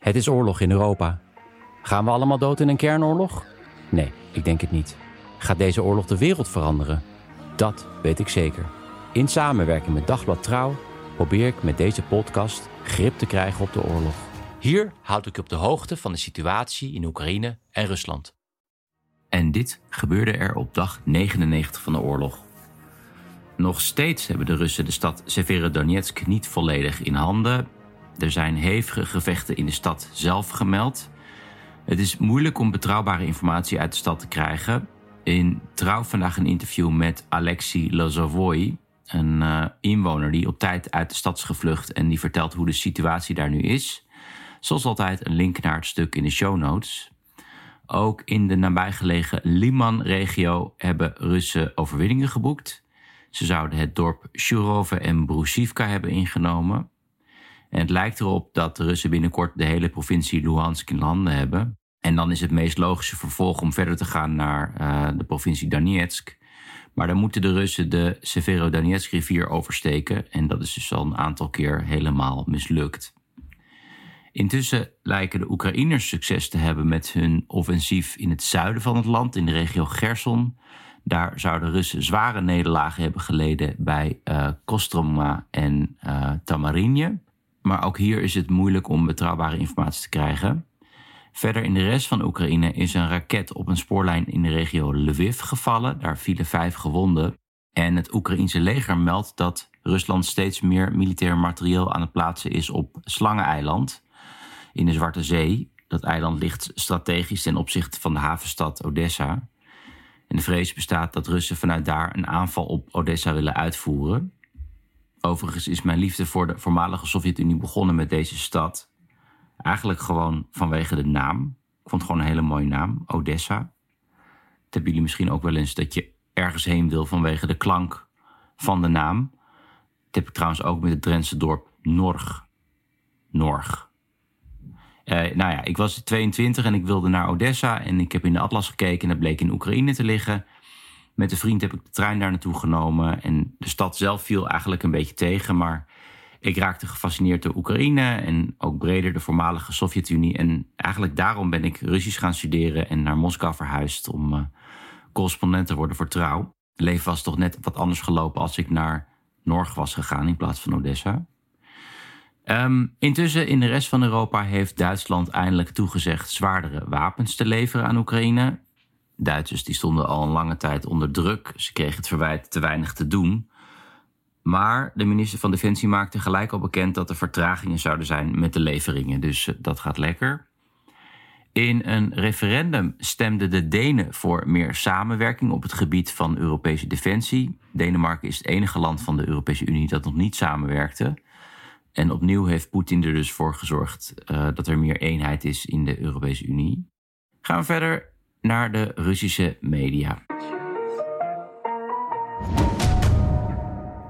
Het is oorlog in Europa. Gaan we allemaal dood in een kernoorlog? Nee, ik denk het niet. Gaat deze oorlog de wereld veranderen? Dat weet ik zeker. In samenwerking met Dagblad Trouw probeer ik met deze podcast grip te krijgen op de oorlog. Hier houd ik op de hoogte van de situatie in Oekraïne en Rusland. En dit gebeurde er op dag 99 van de oorlog. Nog steeds hebben de Russen de stad Severodonetsk niet volledig in handen. Er zijn hevige gevechten in de stad zelf gemeld. Het is moeilijk om betrouwbare informatie uit de stad te krijgen. In Trouw vandaag een interview met Alexei Lozovoy, een uh, inwoner die op tijd uit de stad is gevlucht en die vertelt hoe de situatie daar nu is. Zoals altijd een link naar het stuk in de show notes. Ook in de nabijgelegen Liman-regio hebben Russen overwinningen geboekt. Ze zouden het dorp Shurove en Brusivka hebben ingenomen. En het lijkt erop dat de Russen binnenkort de hele provincie Luhansk in handen hebben. En dan is het meest logische vervolg om verder te gaan naar uh, de provincie Donetsk. Maar dan moeten de Russen de Severodonetsk-rivier oversteken. En dat is dus al een aantal keer helemaal mislukt. Intussen lijken de Oekraïners succes te hebben met hun offensief in het zuiden van het land, in de regio Gerson. Daar zouden Russen zware nederlagen hebben geleden bij uh, Kostroma en uh, Tamarinje. Maar ook hier is het moeilijk om betrouwbare informatie te krijgen. Verder in de rest van Oekraïne is een raket op een spoorlijn in de regio Lviv gevallen. Daar vielen vijf gewonden. En het Oekraïense leger meldt dat Rusland steeds meer militair materieel aan het plaatsen is op Slangeneiland in de Zwarte Zee. Dat eiland ligt strategisch ten opzichte van de havenstad Odessa. En de vrees bestaat dat Russen vanuit daar een aanval op Odessa willen uitvoeren. Overigens is mijn liefde voor de voormalige Sovjet-Unie begonnen met deze stad. Eigenlijk gewoon vanwege de naam. Ik vond het gewoon een hele mooie naam, Odessa. Dat hebben jullie misschien ook wel eens dat je ergens heen wil vanwege de klank van de naam. Dat heb ik trouwens ook met het Drentse dorp Norg. Norg. Uh, nou ja, ik was 22 en ik wilde naar Odessa. En ik heb in de atlas gekeken en dat bleek in Oekraïne te liggen. Met een vriend heb ik de trein daar naartoe genomen. En de stad zelf viel eigenlijk een beetje tegen. Maar ik raakte gefascineerd door Oekraïne en ook breder de voormalige Sovjet-Unie. En eigenlijk daarom ben ik Russisch gaan studeren en naar Moskou verhuisd om uh, correspondent te worden voor Trouw. Het leven was toch net wat anders gelopen als ik naar Norg was gegaan in plaats van Odessa. Um, intussen in de rest van Europa heeft Duitsland eindelijk toegezegd zwaardere wapens te leveren aan Oekraïne. Duitsers die stonden al een lange tijd onder druk. Ze kregen het verwijt te weinig te doen. Maar de minister van Defensie maakte gelijk al bekend dat er vertragingen zouden zijn met de leveringen. Dus eh, dat gaat lekker. In een referendum stemden de Denen voor meer samenwerking op het gebied van Europese defensie. Denemarken is het enige land van de Europese Unie dat nog niet samenwerkte. En opnieuw heeft Poetin er dus voor gezorgd uh, dat er meer eenheid is in de Europese Unie. Gaan we verder naar de Russische media.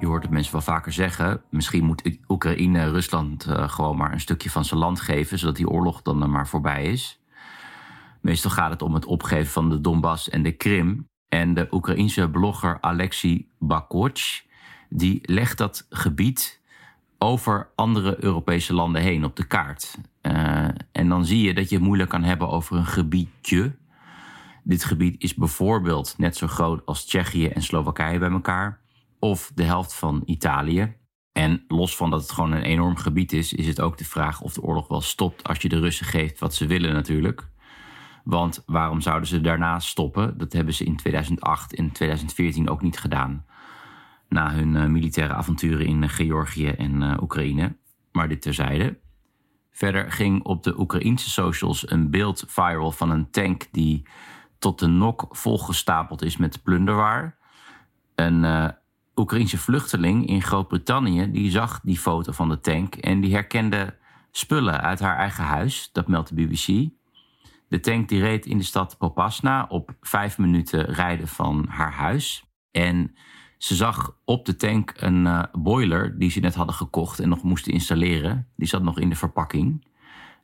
Je hoort het mensen wel vaker zeggen. Misschien moet Oekraïne Rusland uh, gewoon maar een stukje van zijn land geven, zodat die oorlog dan maar voorbij is. Meestal gaat het om het opgeven van de Donbass en de Krim. En de Oekraïense blogger Alexei Bakoch, die legt dat gebied over andere Europese landen heen op de kaart. Uh, en dan zie je dat je het moeilijk kan hebben over een gebiedje. Dit gebied is bijvoorbeeld net zo groot als Tsjechië en Slowakije bij elkaar, of de helft van Italië. En los van dat het gewoon een enorm gebied is, is het ook de vraag of de oorlog wel stopt als je de Russen geeft wat ze willen natuurlijk. Want waarom zouden ze daarna stoppen? Dat hebben ze in 2008 en 2014 ook niet gedaan. Na hun uh, militaire avonturen in uh, Georgië en uh, Oekraïne. Maar dit terzijde. Verder ging op de Oekraïnse socials een beeld viral van een tank die tot de nok volgestapeld is met plunderwaar. Een Oekraïense vluchteling in Groot-Brittannië die zag die foto van de tank en die herkende spullen uit haar eigen huis. Dat meldt de BBC. De tank die reed in de stad Popasna op vijf minuten rijden van haar huis. En ze zag op de tank een uh, boiler die ze net hadden gekocht en nog moesten installeren. Die zat nog in de verpakking.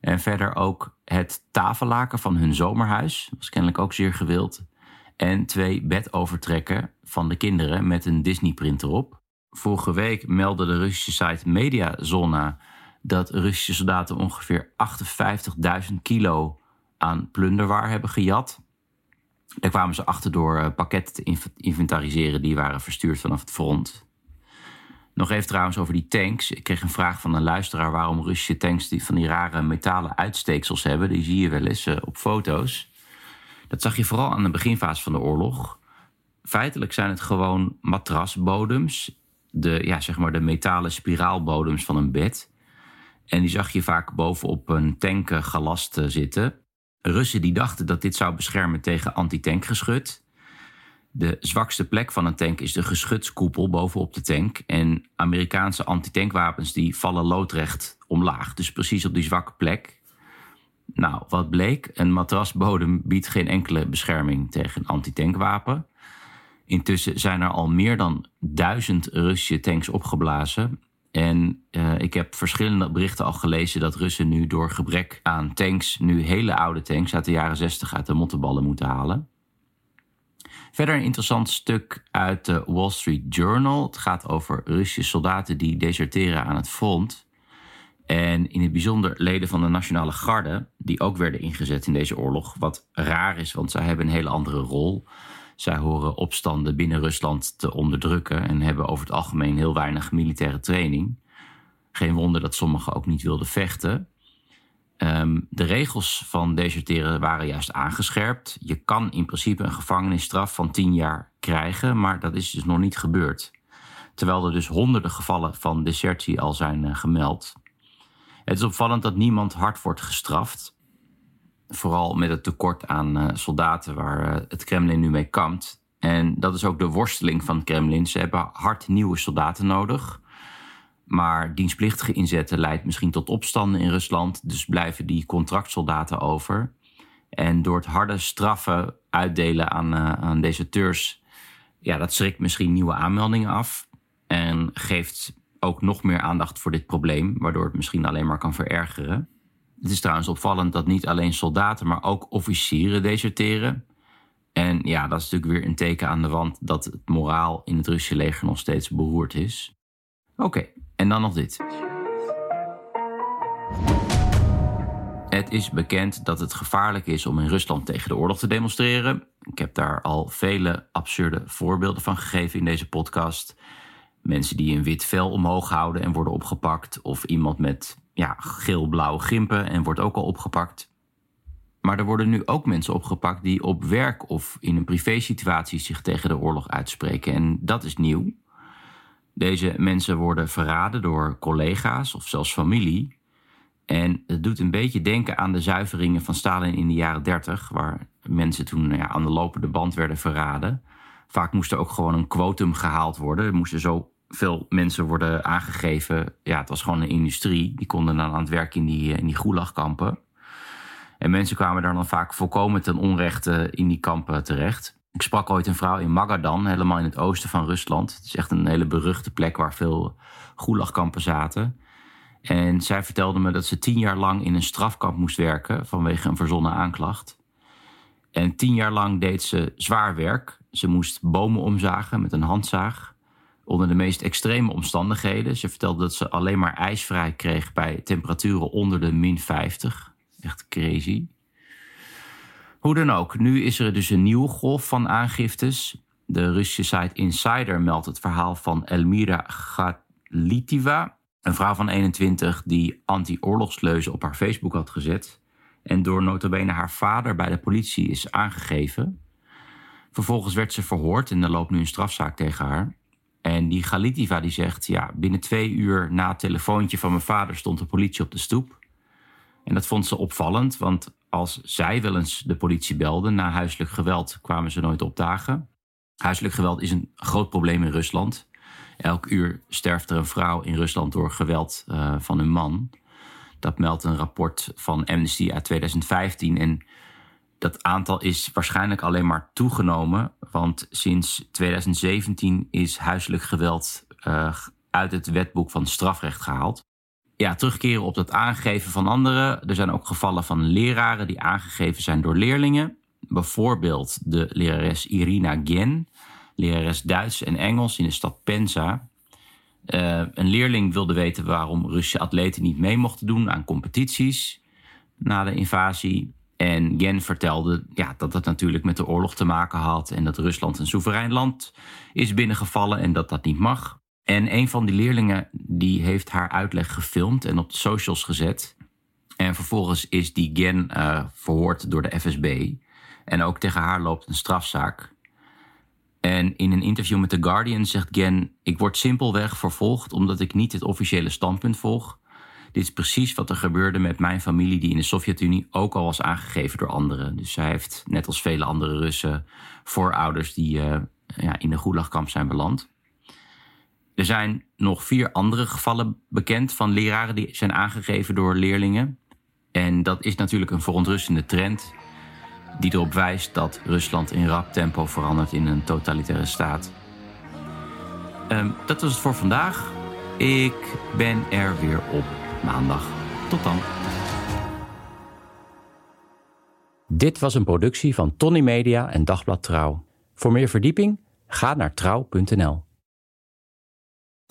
En verder ook het tafellaken van hun zomerhuis. Was kennelijk ook zeer gewild. En twee bedovertrekken van de kinderen met een Disney-print erop. Vorige week meldde de Russische site Mediazona dat Russische soldaten ongeveer 58.000 kilo aan plunderwaar hebben gejat. Daar kwamen ze achter door eh, pakketten te inventariseren die waren verstuurd vanaf het front. Nog even trouwens over die tanks. Ik kreeg een vraag van een luisteraar waarom Russische tanks die van die rare metalen uitsteeksels hebben. Die zie je wel eens eh, op foto's. Dat zag je vooral aan de beginfase van de oorlog. Feitelijk zijn het gewoon matrasbodems. De, ja, zeg maar de metalen spiraalbodems van een bed. En die zag je vaak bovenop een tank galast zitten. Russen die dachten dat dit zou beschermen tegen antitankgeschut. De zwakste plek van een tank is de geschutskoepel bovenop de tank. En Amerikaanse antitankwapens die vallen loodrecht omlaag. Dus precies op die zwakke plek. Nou, wat bleek? Een matrasbodem biedt geen enkele bescherming tegen een antitankwapen. Intussen zijn er al meer dan duizend Russische tanks opgeblazen. En uh, ik heb verschillende berichten al gelezen dat Russen nu door gebrek aan tanks, nu hele oude tanks uit de jaren 60 uit de mottenballen moeten halen. Verder een interessant stuk uit de Wall Street Journal. Het gaat over Russische soldaten die deserteren aan het front. En in het bijzonder leden van de Nationale Garde, die ook werden ingezet in deze oorlog. Wat raar is, want zij hebben een hele andere rol. Zij horen opstanden binnen Rusland te onderdrukken en hebben over het algemeen heel weinig militaire training. Geen wonder dat sommigen ook niet wilden vechten. Ehm, de regels van deserteren waren juist aangescherpt. Je kan in principe een gevangenisstraf van 10 jaar krijgen, maar dat is dus nog niet gebeurd. Terwijl er dus honderden gevallen van desertie al zijn uh, gemeld. Het is opvallend dat niemand hard wordt gestraft. Vooral met het tekort aan uh, soldaten waar uh, het Kremlin nu mee kampt. En dat is ook de worsteling van het Kremlin. Ze hebben hard nieuwe soldaten nodig. Maar dienstplichtige inzetten leidt misschien tot opstanden in Rusland. Dus blijven die contractsoldaten over. En door het harde straffen uitdelen aan, uh, aan deserteurs. Ja, dat schrikt misschien nieuwe aanmeldingen af. En geeft ook nog meer aandacht voor dit probleem. Waardoor het misschien alleen maar kan verergeren. Het is trouwens opvallend dat niet alleen soldaten, maar ook officieren deserteren. En ja, dat is natuurlijk weer een teken aan de wand dat het moraal in het Russische leger nog steeds beroerd is. Oké, en dan nog dit. Het is bekend dat het gevaarlijk is om in Rusland tegen de oorlog te demonstreren. Ik heb daar al vele absurde voorbeelden van gegeven in deze podcast. Mensen die een wit vel omhoog houden en worden opgepakt, of iemand met ja, geel-blauwe gimpen en wordt ook al opgepakt. Maar er worden nu ook mensen opgepakt die op werk of in een privésituatie zich tegen de oorlog uitspreken. En dat is nieuw. Deze mensen worden verraden door collega's of zelfs familie. En het doet een beetje denken aan de zuiveringen van Stalin in de jaren 30, waar mensen toen ja, aan de lopende band werden verraden. Vaak moest er ook gewoon een quotum gehaald worden. Er moesten zoveel mensen worden aangegeven. Ja, het was gewoon een industrie. Die konden dan aan het werk in die, in die gulagkampen. En mensen kwamen daar dan vaak volkomen ten onrechte in die kampen terecht. Ik sprak ooit een vrouw in Magadan, helemaal in het oosten van Rusland. Het is echt een hele beruchte plek waar veel gulagkampen zaten. En zij vertelde me dat ze tien jaar lang in een strafkamp moest werken vanwege een verzonnen aanklacht. En tien jaar lang deed ze zwaar werk. Ze moest bomen omzagen met een handzaag. Onder de meest extreme omstandigheden. Ze vertelde dat ze alleen maar ijsvrij kreeg bij temperaturen onder de min 50. Echt crazy. Hoe dan ook, nu is er dus een nieuwe golf van aangiftes. De Russische site Insider meldt het verhaal van Elmira Gatlitiva, een vrouw van 21 die anti-oorlogsleuzen op haar Facebook had gezet en door notabene haar vader bij de politie is aangegeven. Vervolgens werd ze verhoord en er loopt nu een strafzaak tegen haar. En die Galitiva die zegt, ja, binnen twee uur na het telefoontje van mijn vader stond de politie op de stoep. En dat vond ze opvallend, want als zij wel eens de politie belde na huiselijk geweld, kwamen ze nooit opdagen. Huiselijk geweld is een groot probleem in Rusland. Elk uur sterft er een vrouw in Rusland door geweld uh, van hun man. Dat meldt een rapport van Amnesty uit 2015. En dat aantal is waarschijnlijk alleen maar toegenomen. Want sinds 2017 is huiselijk geweld uh, uit het wetboek van strafrecht gehaald. Ja, terugkeren op dat aangeven van anderen. Er zijn ook gevallen van leraren die aangegeven zijn door leerlingen. Bijvoorbeeld de lerares Irina Gen, lerares Duits en Engels in de stad Penza. Uh, een leerling wilde weten waarom Russische atleten niet mee mochten doen aan competities na de invasie. En Gen vertelde ja, dat dat natuurlijk met de oorlog te maken had en dat Rusland een soeverein land is binnengevallen en dat dat niet mag. En een van die leerlingen die heeft haar uitleg gefilmd en op de socials gezet. En vervolgens is die Gen uh, verhoord door de FSB. En ook tegen haar loopt een strafzaak. En in een interview met The Guardian zegt Gen: Ik word simpelweg vervolgd omdat ik niet het officiële standpunt volg. Dit is precies wat er gebeurde met mijn familie, die in de Sovjet-Unie ook al was aangegeven door anderen. Dus zij heeft, net als vele andere Russen, voorouders die uh, ja, in de Gulagkamp zijn beland. Er zijn nog vier andere gevallen bekend van leraren die zijn aangegeven door leerlingen. En dat is natuurlijk een verontrustende trend die erop wijst dat Rusland in rap tempo verandert in een totalitaire staat. Um, dat was het voor vandaag. Ik ben er weer op maandag. Tot dan. Dit was een productie van Tony Media en Dagblad Trouw. Voor meer verdieping ga naar trouw.nl.